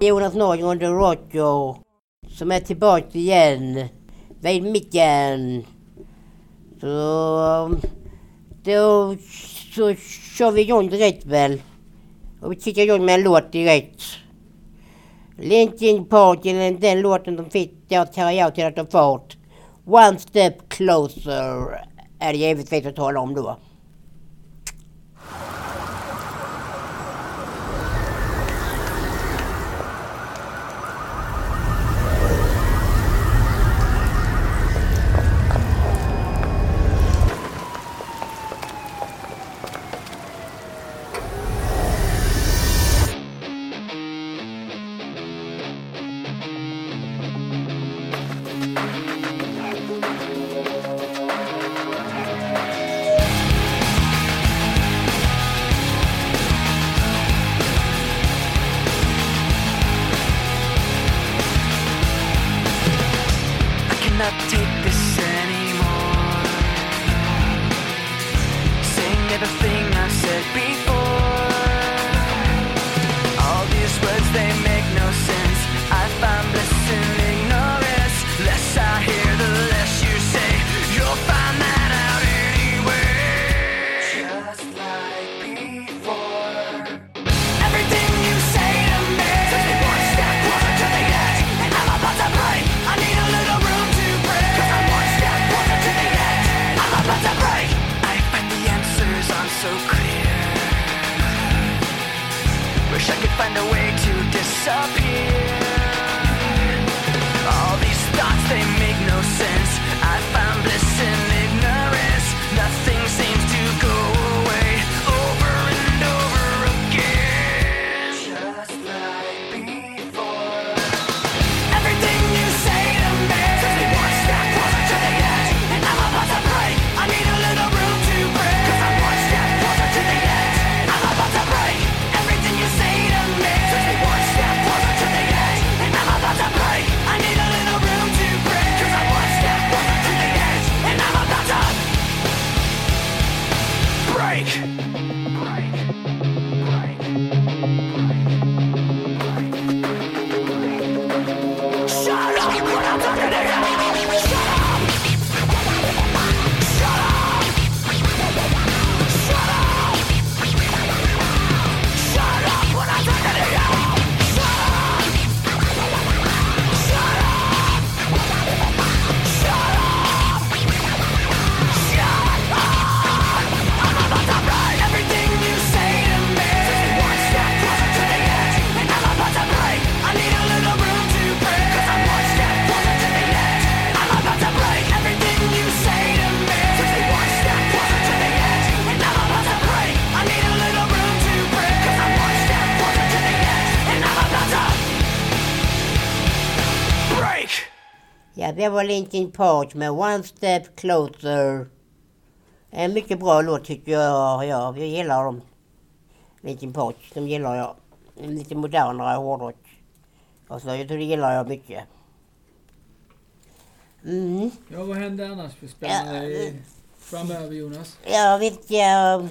Jonas Norgren The Roger som är tillbaka igen vid micken. Så då så kör vi igång direkt väl. Och vi kickar igång med en låt direkt. Linkin Park, eller den låten de fick deras karriär till att ta fart. One Step Closer är det givetvis att tala om då. Det var Linkin Park med One Step Closer. En mycket bra låt tycker jag. Ja, jag gillar dem. Linkin Park, de gillar jag. Lite modernare hårdrock. Och så, jag tror det gillar jag mycket. Mm. Ja, vad händer annars för spännande i- framöver Jonas? Jag vet jag...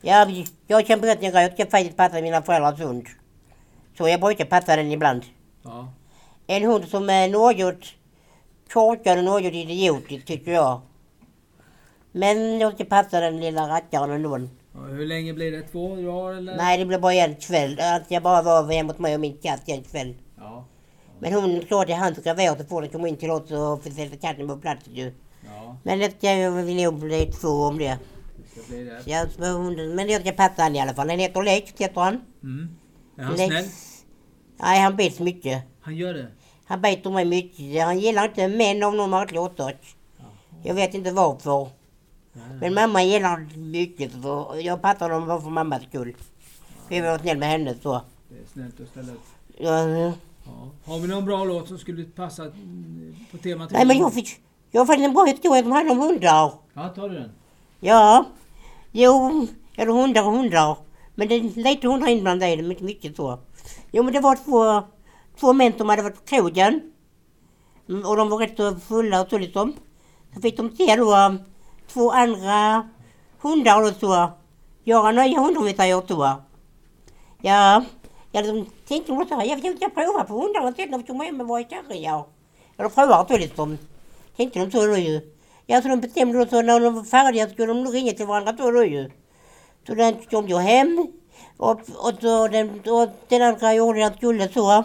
Jag, jag kan berätta en grej. Jag ska faktiskt passa mina föräldrars hund. Så jag brukar passa den ibland. Ja. En hund som är något korkad och något idiotisk tycker jag. Men jag ska passa den lilla rackaren ändå. ja. Hur länge blir det? Två dagar eller? Nej, det blir bara en kväll. Att jag bara var hemma hos mig och min katt en kväll. Ja. Men hon sa till han ska vara så får den komma in till oss och sätta katten på plats ju. Ja, Men det ska jag väl nog bli två om det. det ska bli det. Jag, hunden, men jag ska passa han i alla fall. Han heter Lex, heter han. Mm. Är han Lex. snäll? Nej, han bits mycket. Han gör det? Han biter mig mycket. Han gillar inte män av märklig orsak. Jag vet inte varför. Nej. Men mamma gillar mycket så jag passar dem bara för mammas skull. Vi var snäll med henne så. Det är snällt att ställa upp. Ja, Ja. Har vi någon bra låt som skulle passa mm, på temat? nej men jag fick, jag fick en bra historia som handlar om hundar. Ja, tar du den? Ja, jo, eller hundar och hundar. Men det är lite hundra inblandade i det, men inte mycket så. Jo men det var två, två män som hade varit på krogen. Mm, och de var rätt så fulla och så liksom. Så fick de se då um, två andra hundar och så. Göra nya hundar om vi säger så. Ja, jag de tänkte nog så här, jag vill jag prova på hundarna och sen när vi kommer hem med våra kanske ja. Eller prova så liksom. Tänkte de så då ju. Ja, så de bestämde då så när de var färdiga skulle de nog ringa till varandra då, då ju. Så den kom jag hem och, och, så den, och den andra gjorde det han skulle så.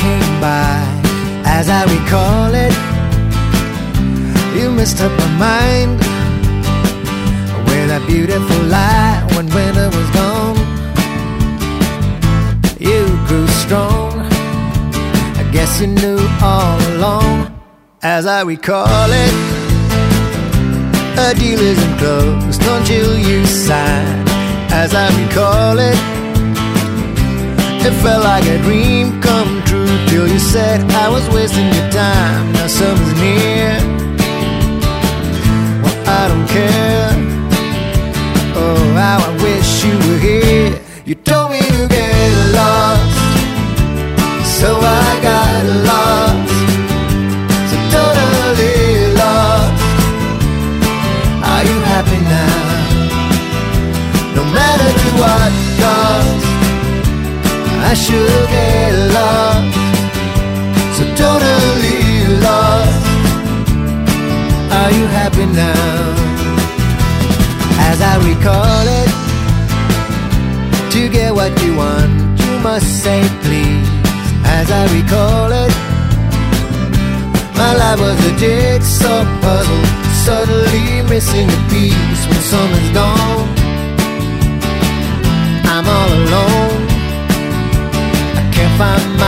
came by. As I recall it, you messed up my mind with that beautiful light when winter was gone. You grew strong. I guess you knew all along. As I recall it, a deal isn't closed until you sign. As I recall it, it felt like a dream come true till you said I was wasting your time. Now summer's near. Well, I don't care. Oh, how I wish you were here. You told me to get lost, so I got lost. So totally lost. Are you happy now? No matter to what cost, I should get lost. Recall it, to get what you want, you must say please. As I recall it, my life was a jigsaw puzzle, suddenly missing a piece when summer's gone. I'm all alone. I can't find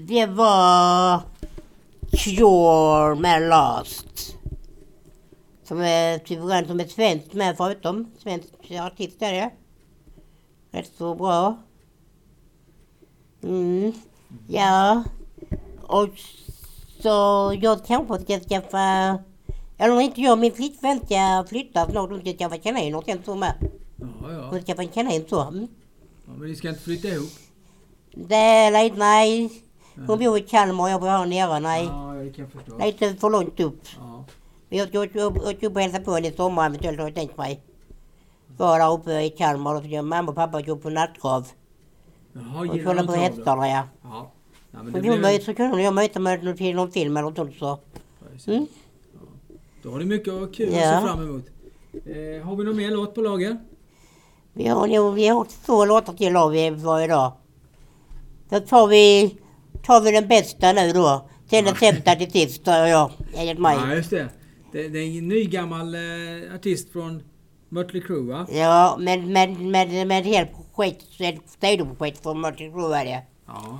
Det var Cure med Lost. Som är typ som ett svenskt med förutom. Svensk artist är det. Rätt så bra. Mm. Ja. Och så jag kanske ska skaffa... Eller om inte jag, min flickvän ska flytta snart. Hon ska skaffa kanin och sen så med. Ja, ja. Hon ska få känna hem så. Ja. Men ni ska inte flytta ihop? Det är lite, nej. Hon bor i Kalmar och jag bor här nere, nej. Ja, det kan jag förstå. Lite för långt upp. Ja. Men jag ska åka upp och hälsa på henne i sommar eventuellt har jag tänkt mig. Vara där uppe i Kalmar och så ska mamma och pappa gå på nattgrav. Jaha, Och kolla på hästarna ja. Ja. ja men det så kunde jag möta med till någon film eller något sånt så. Mm. Ja. Då har ni mycket kul Ja. att se fram emot. Eh, har vi någon mer låt på lager? Vi har vi har två låtar till av varje dag. Då tar vi, tar vi den bästa nu då. Sen den sämsta till sist, tar jag. Enligt mig. Ja, just det. Det, det är en ny gammal eh, artist från Mötley Crüe va? Ja, men med, med, med helt projekt, ett sidoprojekt från Mötley Crüe är det. Ja.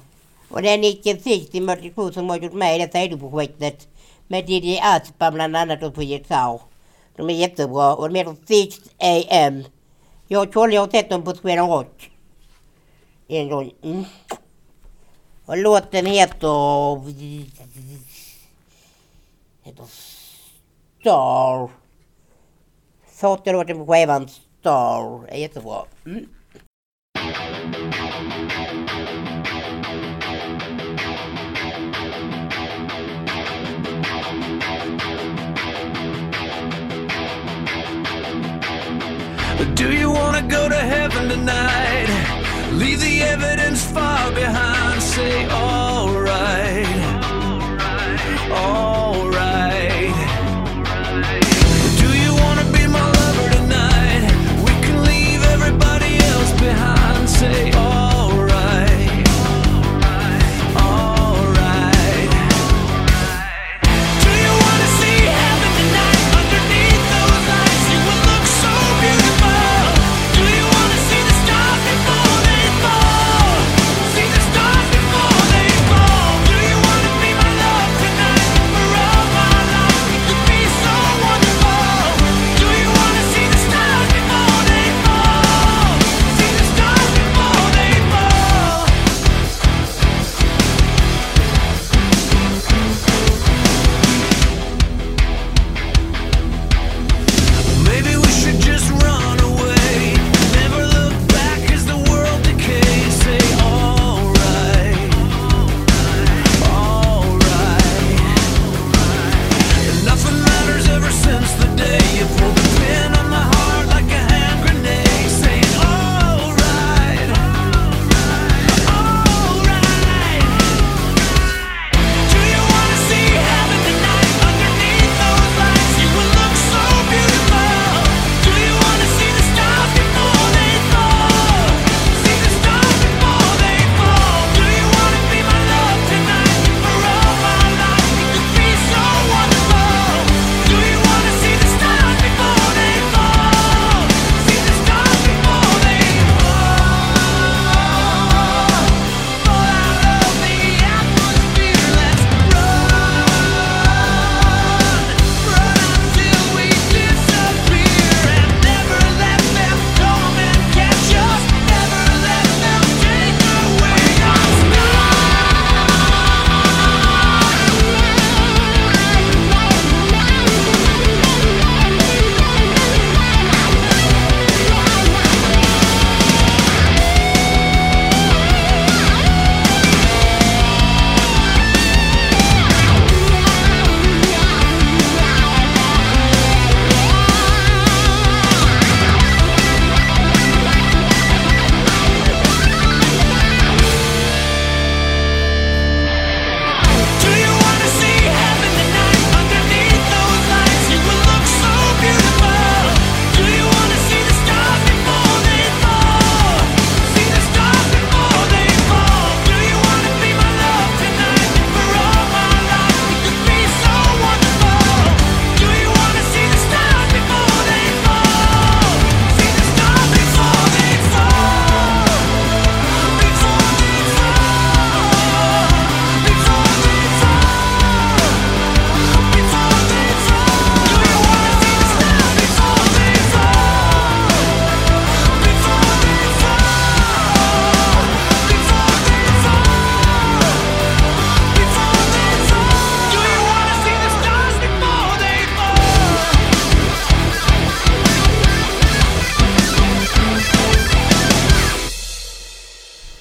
Och det är Nicke Six i Mötley Crüe som har gjort med i det sidoprojektet. Med Diddy Aspa bland annat och på gitarr. De är jättebra och de heter Six AM. Jag och Trolle har sett dem på Sweden Rock. En gång. Mm. Och låten heter... Heter Star. Första låten på skivan Star är jättebra. Mm. Do you wanna go to heaven tonight? Leave the evidence far behind. say, oh.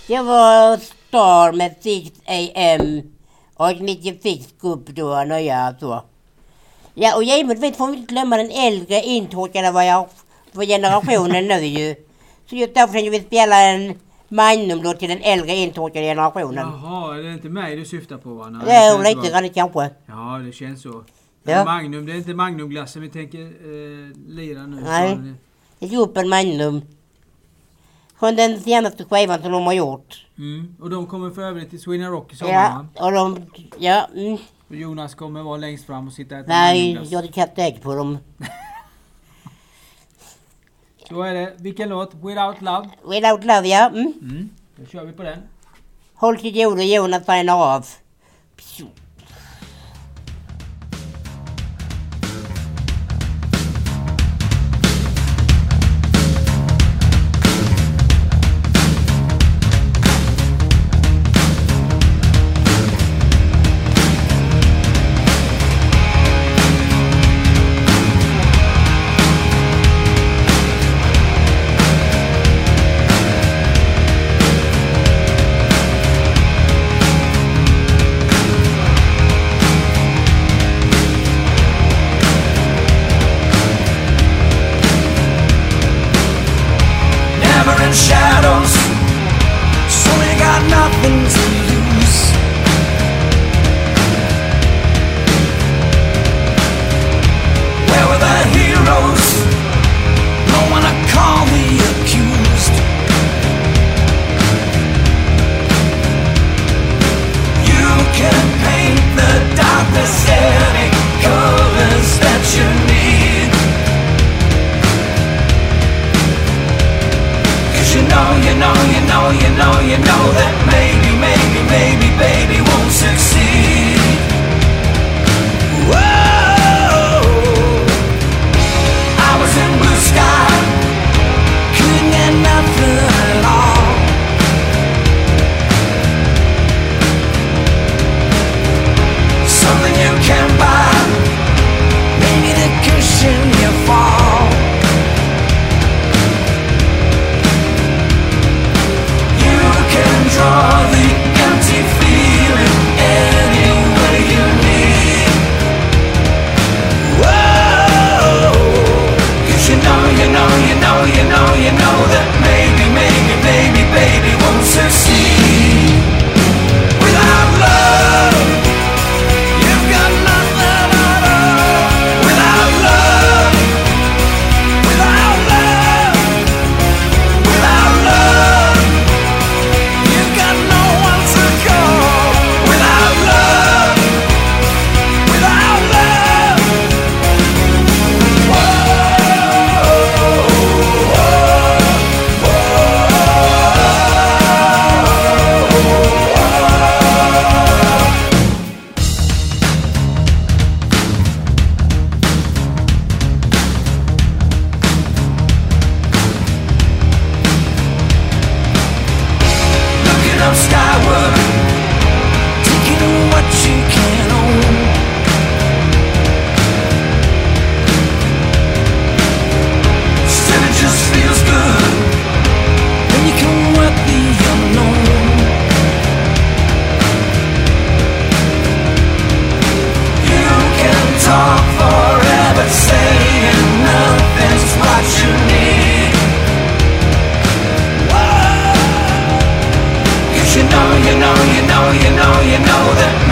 Det var Star med 6 AM och 96 Cup då, nya så. Ja, och givetvis får vi inte glömma den äldre intråkade var för generationen nu ju. Så just därför tänkte vi spela en Magnum-låt till den äldre intråkade generationen. Jaha, är det inte mig du syftar på va? Nej, är känns lite grann kanske. Ja, det känns så. Ja. Magnum, det är inte Magnumglassen vi tänker eh, lira nu. Nej. det- Ett Opel Magnum. Från den senaste skivan som de har gjort. Mm. Och de kommer för övrigt till Sweden Rock i sommar Ja, va? och de... Ja, mm. Och Jonas kommer vara längst fram och sitta och äta Nej, jag hade kattägg på dem. Så är det. Vilken låt? Without Love? Without love, ja. Mm. Mm. Då kör vi på den. Håll till godo, Jonas signar av. Pju. You know, know that know, you know, you know, you know, you know that